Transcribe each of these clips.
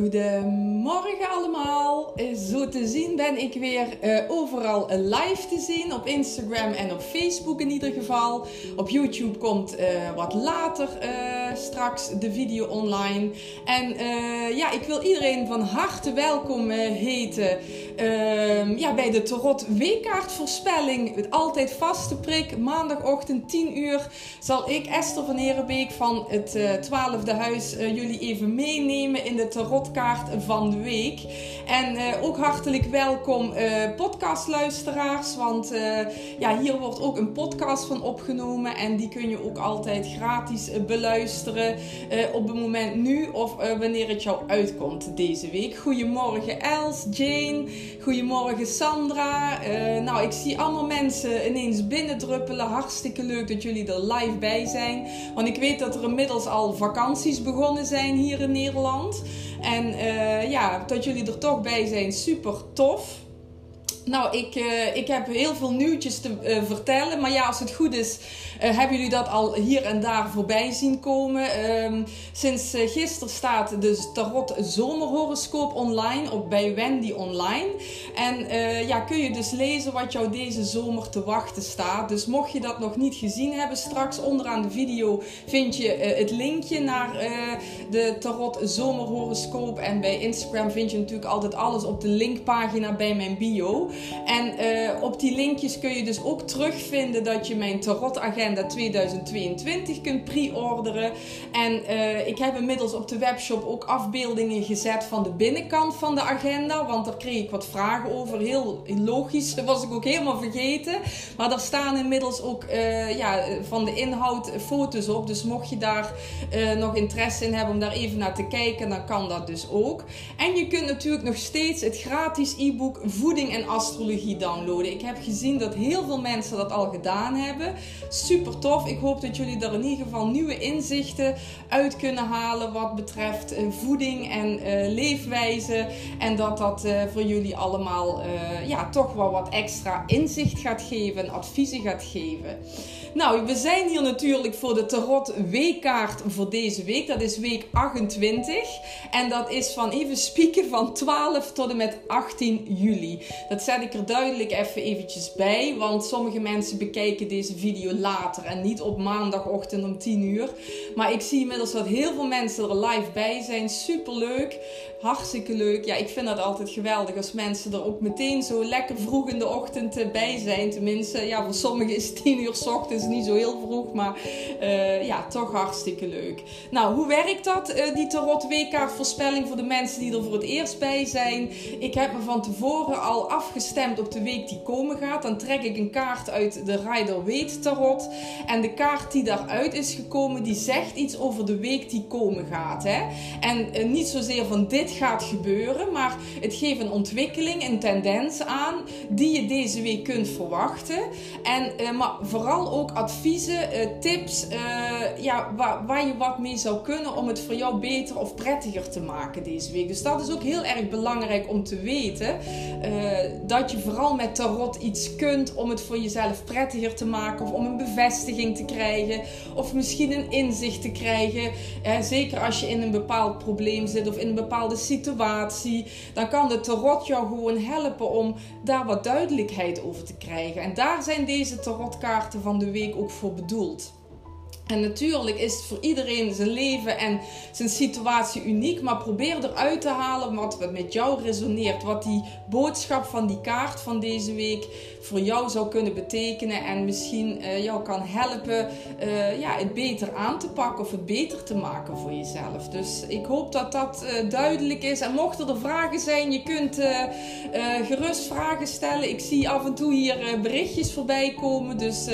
who Goedemorgen allemaal. Eh, zo te zien ben ik weer uh, overal live te zien. Op Instagram en op Facebook in ieder geval. Op YouTube komt uh, wat later straks de video online. En ja, ik wil iedereen van harte welkom heten ehm, ja, bij de Tarot Weekkaartvoorspelling. Altijd vaste prik. Maandagochtend 10 uur zal ik Esther van Herenbeek van het 12e huis jullie even meenemen in de Tarot kaart week. En uh, ook hartelijk welkom uh, podcastluisteraars, want uh, ja, hier wordt ook een podcast van opgenomen en die kun je ook altijd gratis beluisteren op het moment nu of wanneer het jou uitkomt deze week. Goedemorgen Els, Jane, goedemorgen Sandra. nou, ik zie allemaal mensen ineens binnendruppelen. Hartstikke leuk dat jullie er live bij zijn, want ik weet dat er inmiddels al vakanties begonnen zijn hier in Nederland. En uh, ja, dat jullie er toch bij zijn, super tof. Nou, ik, uh, ik heb heel veel nieuwtjes te uh, vertellen. Maar ja, als het goed is, uh, hebben jullie dat al hier en daar voorbij zien komen. Um, sinds gisteren staat de Tarot Zomerhoroscoop online op bij Wendy Online. En ja, kun je dus lezen wat jou deze zomer te wachten staat. Dus mocht je dat nog niet gezien hebben, straks onderaan de video vind je het linkje naar de Tarot Zomerhoroscoop. En bij Instagram vind je natuurlijk altijd alles op de linkpagina bij mijn bio. En uh, op die linkjes kun je dus ook terugvinden dat je mijn Tarot Agenda 2022 kunt pre-orderen. En uh, ik heb inmiddels op de webshop ook afbeeldingen gezet van de binnenkant van de agenda. Want daar kreeg ik wat vragen over. Heel logisch, dat was ik ook helemaal vergeten. Maar daar staan inmiddels ook uh, ja, van de inhoud foto's op. Dus mocht je daar nog interesse in hebben om daar even naar te kijken, dan kan dat dus ook. En je kunt natuurlijk nog steeds het gratis e-book Voeding en astrologie downloaden. Ik heb gezien dat heel veel mensen dat al gedaan hebben. Super tof. Ik hoop dat jullie er in ieder geval nieuwe inzichten uit kunnen halen wat betreft uh, voeding en uh, leefwijze. En dat dat uh, voor jullie allemaal ja, toch wel wat extra inzicht gaat geven en adviezen gaat geven. Nou, we zijn hier natuurlijk voor de Tarot weekkaart voor deze week. Dat is week 28. En dat is van even spieken van 12 tot en met 18 juli. Dat zet ik er duidelijk even eventjes bij. Want sommige mensen bekijken deze video later en niet op maandagochtend om 10 uur. Maar ik zie inmiddels dat heel veel mensen er live bij zijn. Super leuk. Hartstikke leuk. Ja, ik vind dat altijd geweldig als mensen er ook meteen zo lekker vroeg in de ochtend bij zijn. Tenminste, ja, voor sommigen is 10 uur s ochtends niet zo heel vroeg, maar uh, ja, toch hartstikke leuk. Nou, hoe werkt dat, uh, die Tarot weekkaart voorspelling voor de mensen die er voor het eerst bij zijn? Ik heb me van tevoren al afgestemd op de week die komen gaat. Dan trek ik een kaart uit de Rider Weet Tarot. En de kaart die daaruit is gekomen, die zegt iets over de week die komen gaat. Hè? En uh, niet zozeer van dit gaat gebeuren, maar het geeft een ontwikkeling, een tendens aan die je deze week kunt verwachten. En, uh, maar vooral ook adviezen, uh, tips, ja, waar je wat mee zou kunnen om het voor jou beter of prettiger te maken deze week. Dus dat is ook heel erg belangrijk om te weten. Dat je vooral met tarot iets kunt om het voor jezelf prettiger te maken of om een bevestiging te krijgen of misschien een inzicht te krijgen. zeker als je in een bepaald probleem zit of in een bepaalde situatie, dan kan de tarot jou gewoon helpen om daar wat duidelijkheid over te krijgen. En daar zijn deze tarotkaarten van de week ook voor bedoeld. En natuurlijk is het voor iedereen zijn leven en zijn situatie uniek. Maar probeer eruit te halen wat met jou resoneert. Wat die boodschap van die kaart van deze week voor jou zou kunnen betekenen. En misschien uh, jou kan helpen uh, ja, het beter aan te pakken of het beter te maken voor jezelf. Dus ik hoop dat dat uh, duidelijk is. En mochten er vragen zijn, je kunt gerust vragen stellen. Ik zie af en toe hier berichtjes voorbij komen. Dus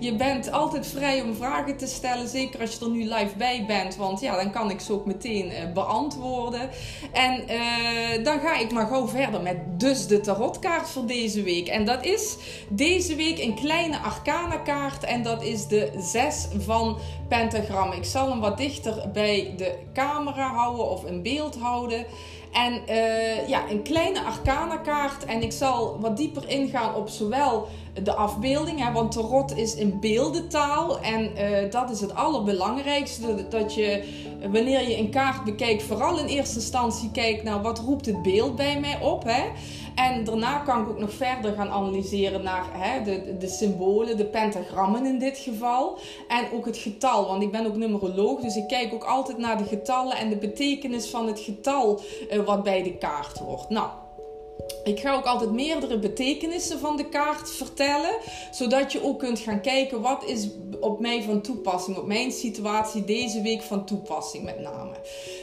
je bent altijd vrij om vragen te stellen. Zeker als je er nu live bij bent. Want ja, dan kan ik ze ook meteen uh, beantwoorden. En uh, dan ga ik maar gauw verder met dus de tarotkaart voor deze week. En dat is deze week een kleine arcana kaart. En dat is de 6 van pentagram. Ik zal hem wat dichter bij de camera houden of in beeld houden. En uh, ja, een kleine arcana kaart. En ik zal wat dieper ingaan op zowel de afbeelding, hè, want tarot is in beeldentaal. En uh, dat is het allerbelangrijkste. Dat je, wanneer je een kaart bekijkt, vooral in eerste instantie kijkt naar wat roept het beeld bij mij op. Hè? En daarna kan ik ook nog verder gaan analyseren naar hè, de, de symbolen, de pentagrammen in dit geval. En ook het getal, want ik ben ook numeroloog, dus ik kijk ook altijd naar de getallen en de betekenis van het getal uh, wat bij de kaart wordt. Nou, ik ga ook altijd meerdere betekenissen van de kaart vertellen, zodat je ook kunt gaan kijken wat is op mij van toepassing, op mijn situatie deze week van toepassing met name.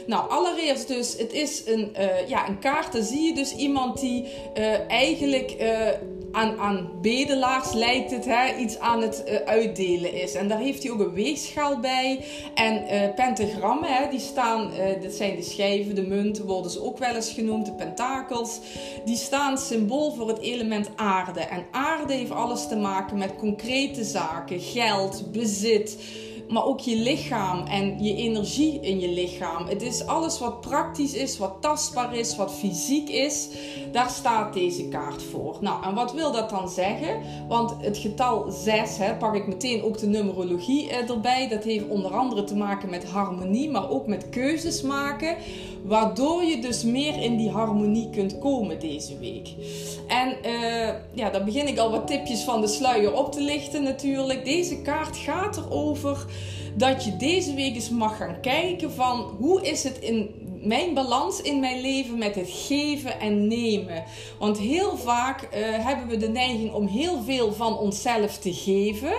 Nou, allereerst dus, het is een, uh, ja, een kaart, daar zie je dus iemand die uh, eigenlijk uh, aan, aan bedelaars lijkt het, hè, iets aan het uitdelen is. En daar heeft hij ook een weegschaal bij. En pentagrammen, hè, die staan, dit zijn de schijven, de munten worden ze ook wel eens genoemd, de pentakels. Die staan symbool voor het element aarde. En aarde heeft alles te maken met concrete zaken, geld, bezit maar ook je lichaam en je energie in je lichaam. Het is alles wat praktisch is, wat tastbaar is, wat fysiek is. Daar staat deze kaart voor. Nou, en wat wil dat dan zeggen? Want het getal 6, hè, pak ik meteen ook de numerologie eh, erbij. Dat heeft onder andere te maken met harmonie, maar ook met keuzes maken. Waardoor je dus meer in die harmonie kunt komen deze week. En uh, ja, dan begin ik al wat tipjes van de sluier op te lichten natuurlijk. Deze kaart gaat erover dat je deze week eens mag gaan kijken van hoe is het in mijn balans in mijn leven met het geven en nemen. Want heel vaak uh, hebben we de neiging om heel veel van onszelf te geven,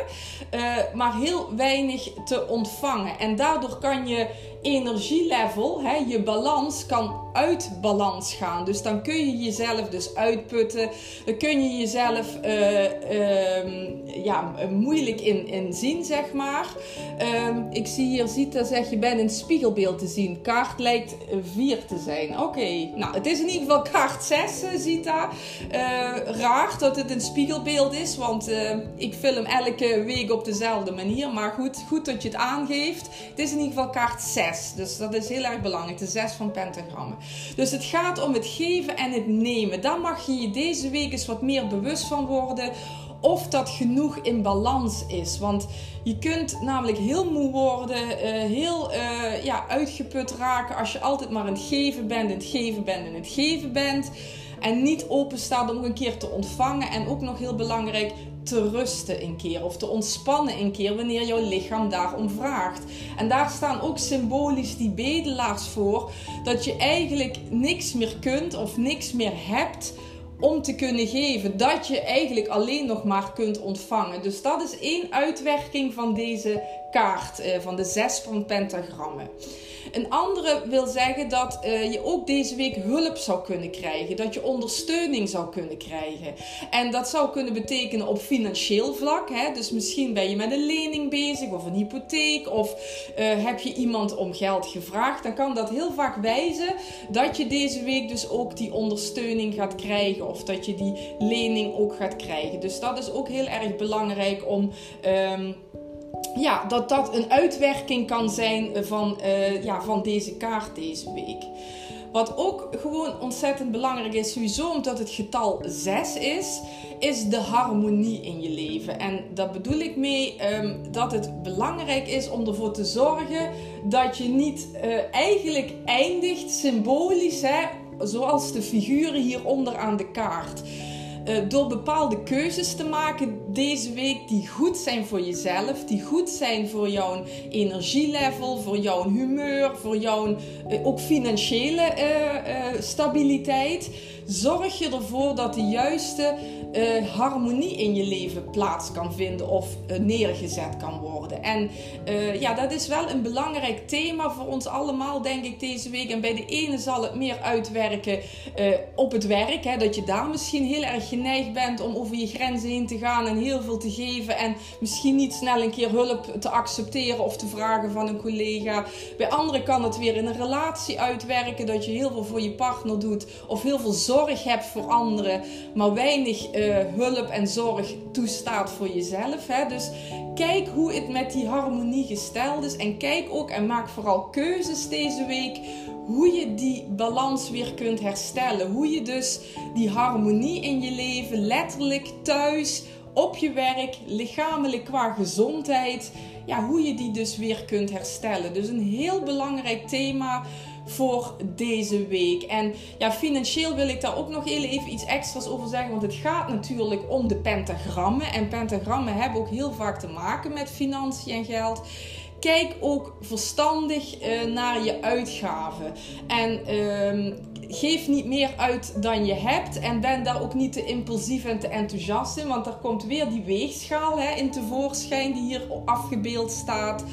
uh, maar heel weinig te ontvangen. En daardoor kan je energielevel, hè, je balans kan uit balans gaan. Dus dan kun je jezelf dus uitputten. Dan kun je jezelf uh, uh, ja, moeilijk in, in zien, zeg maar. Uh, ik zie hier, ziet dat zeg je bent een spiegelbeeld te zien. Kaart lijkt 4 te zijn. Oké, nou het is in ieder geval kaart 6, Zita. Uh, raar dat het een spiegelbeeld is, want uh, ik film elke week op dezelfde manier. Maar goed, goed dat je het aangeeft. Het is in ieder geval kaart 6. Dus dat is heel erg belangrijk. De zes van pentagrammen. Dus het gaat om het geven en het nemen. Daar mag je je deze week eens wat meer bewust van worden. Of dat genoeg in balans is. Want je kunt namelijk heel moe worden, eh, heel uh, ja, uitgeput raken als je altijd maar in het geven bent, het geven bent, in het geven bent. En niet open staat om een keer te ontvangen. En ook nog heel belangrijk, te rusten een keer of te ontspannen een keer wanneer jouw lichaam daarom vraagt. En daar staan ook symbolisch die bedelaars voor dat je eigenlijk niks meer kunt of niks meer hebt om te kunnen geven. Dat je eigenlijk alleen nog maar kunt ontvangen. Dus dat is één uitwerking van deze kaart, eh, van de zes van pentagrammen. Een andere wil zeggen dat uh, je ook deze week hulp zou kunnen krijgen. Dat je ondersteuning zou kunnen krijgen. En dat zou kunnen betekenen op financieel vlak. Hè? Dus misschien ben je met een lening bezig of een hypotheek. Of uh, heb je iemand om geld gevraagd. Dan kan dat heel vaak wijzen dat je deze week dus ook die ondersteuning gaat krijgen. Of dat je die lening ook gaat krijgen. Dus dat is ook heel erg belangrijk om. Um, ja, dat dat een uitwerking kan zijn van, uh, ja, van deze kaart deze week. Wat ook gewoon ontzettend belangrijk is, sowieso omdat het getal 6 is, is de harmonie in je leven. En daar bedoel ik mee um, dat het belangrijk is om ervoor te zorgen dat je niet uh, eigenlijk eindigt symbolisch, hè, zoals de figuren hieronder aan de kaart. Uh, door bepaalde keuzes te maken deze week die goed zijn voor jezelf, die goed zijn voor jouw energielevel, voor jouw humeur, voor jouw uh, ook financiële uh, stabiliteit. Zorg je ervoor dat de juiste uh, harmonie in je leven plaats kan vinden of uh, neergezet kan worden. En uh, ja, dat is wel een belangrijk thema voor ons allemaal, denk ik, deze week. En bij de ene zal het meer uitwerken op het werk. Hè, dat je daar misschien heel erg geneigd bent om over je grenzen heen te gaan en heel veel te geven. En misschien niet snel een keer hulp te accepteren of te vragen van een collega. Bij anderen kan het weer in een relatie uitwerken. Dat je heel veel voor je partner doet of heel veel zorg hebt voor anderen, maar weinig hulp en zorg toestaat voor jezelf. Hè? Dus kijk hoe het met die harmonie gesteld is. En kijk ook en maak vooral keuzes deze week hoe je die balans weer kunt herstellen. Hoe je dus die harmonie in je leven, letterlijk thuis, op je werk, lichamelijk qua gezondheid, ja, hoe je die dus weer kunt herstellen. Dus een heel belangrijk thema voor deze week. En ja, financieel wil ik daar ook nog heel even iets extra's over zeggen. Want het gaat natuurlijk om de pentagrammen. En pentagrammen hebben ook heel vaak te maken met financiën en geld. Kijk ook verstandig uh, naar je uitgaven. En uh, geef niet meer uit dan je hebt. En ben daar ook niet te impulsief en te enthousiast in. Want er komt weer die weegschaal hè, in tevoorschijn die hier afgebeeld staat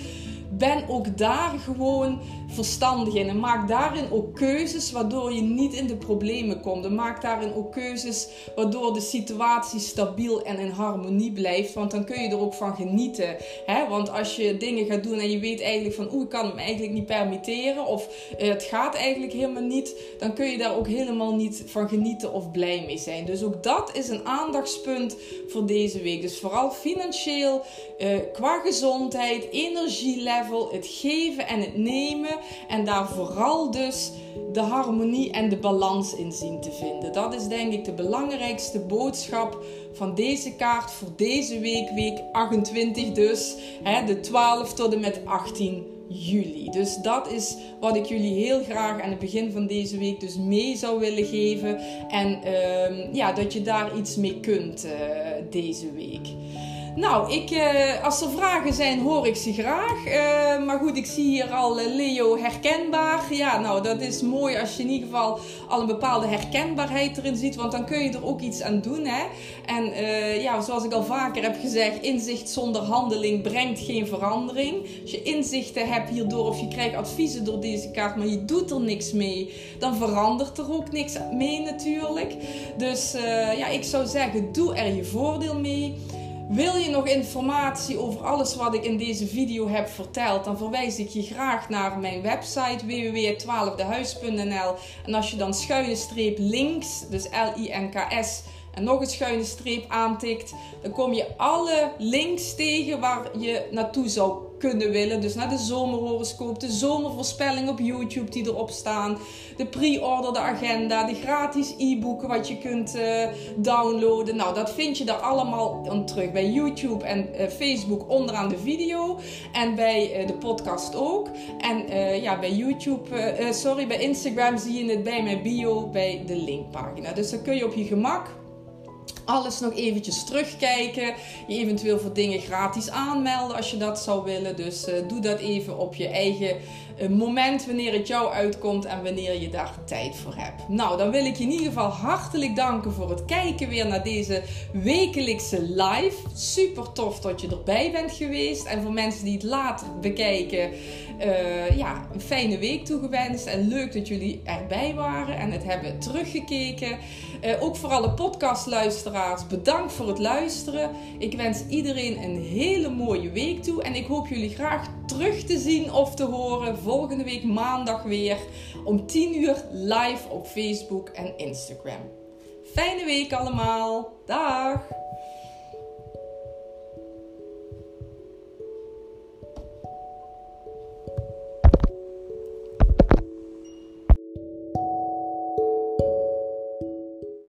ben ook daar gewoon verstandig. En maak daarin ook keuzes waardoor je niet in de problemen komt. En maak daarin ook keuzes waardoor de situatie stabiel en in harmonie blijft. Want dan kun je er ook van genieten. Hè? Want als je dingen gaat doen en je weet eigenlijk van oeh, ik kan hem eigenlijk niet permitteren. Of uh, het gaat eigenlijk helemaal niet. Dan kun je daar ook helemaal niet van genieten of blij mee zijn. Dus ook dat is een aandachtspunt voor deze week. Dus vooral financieel, uh, qua gezondheid, energielevel, het geven en het nemen. En daar vooral dus de harmonie en de balans in zien te vinden. Dat is denk ik de belangrijkste boodschap van deze kaart voor deze week, week 28 dus. Hè, de 12 tot en met 18 juli. Dus dat is wat ik jullie heel graag aan het begin van deze week dus mee zou willen geven. En uh, ja, dat je daar iets mee kunt uh, deze week. Nou, ik, uh, als er vragen zijn, hoor ik ze graag. Uh, maar goed, ik zie hier al uh, Leo herkenbaar. Ja, nou, dat is mooi als je in ieder geval al een bepaalde herkenbaarheid erin ziet. Want dan kun je er ook iets aan doen. Hè? En ja, zoals ik al vaker heb gezegd, inzicht zonder handeling brengt geen verandering. Als je inzichten hebt hierdoor of je krijgt adviezen door deze kaart, maar je doet er niks mee, dan verandert er ook niks mee natuurlijk. Dus ja, ik zou zeggen, doe er je voordeel mee. Wil je nog informatie over alles wat ik in deze video heb verteld, dan verwijs ik je graag naar mijn website www.12dehuis.nl. En als je dan schuine streep links, dus L-I-N-K-S, en nog een schuine streep aantikt, dan kom je alle links tegen waar je naartoe zou kunnen willen. Dus naar de zomerhoroscoop, de zomervoorspelling op YouTube die erop staan, de pre-order, de agenda, de gratis e-boeken wat je kunt uh, downloaden. Nou, dat vind je daar allemaal terug bij YouTube en uh, Facebook onderaan de video en bij uh, de podcast ook. En ja, bij YouTube, sorry, bij Instagram zie je het bij mijn bio bij de linkpagina. Dus dan kun je op je gemak alles nog eventjes terugkijken. Je eventueel voor dingen gratis aanmelden als je dat zou willen. Dus uh, doe dat even op je eigen uh, moment wanneer het jou uitkomt en wanneer je daar tijd voor hebt. Nou, dan wil ik je in ieder geval hartelijk danken voor het kijken weer naar deze wekelijkse live. Super tof dat je erbij bent geweest. En voor mensen die het later bekijken, uh, ja, een fijne week toegewenst. En leuk dat jullie erbij waren en het hebben teruggekeken. Ook voor alle podcastluisteraars bedankt voor het luisteren. Ik wens iedereen een hele mooie week toe. En ik hoop jullie graag terug te zien of te horen volgende week maandag weer om 10 uur live op Facebook en Instagram. Fijne week allemaal. Dag!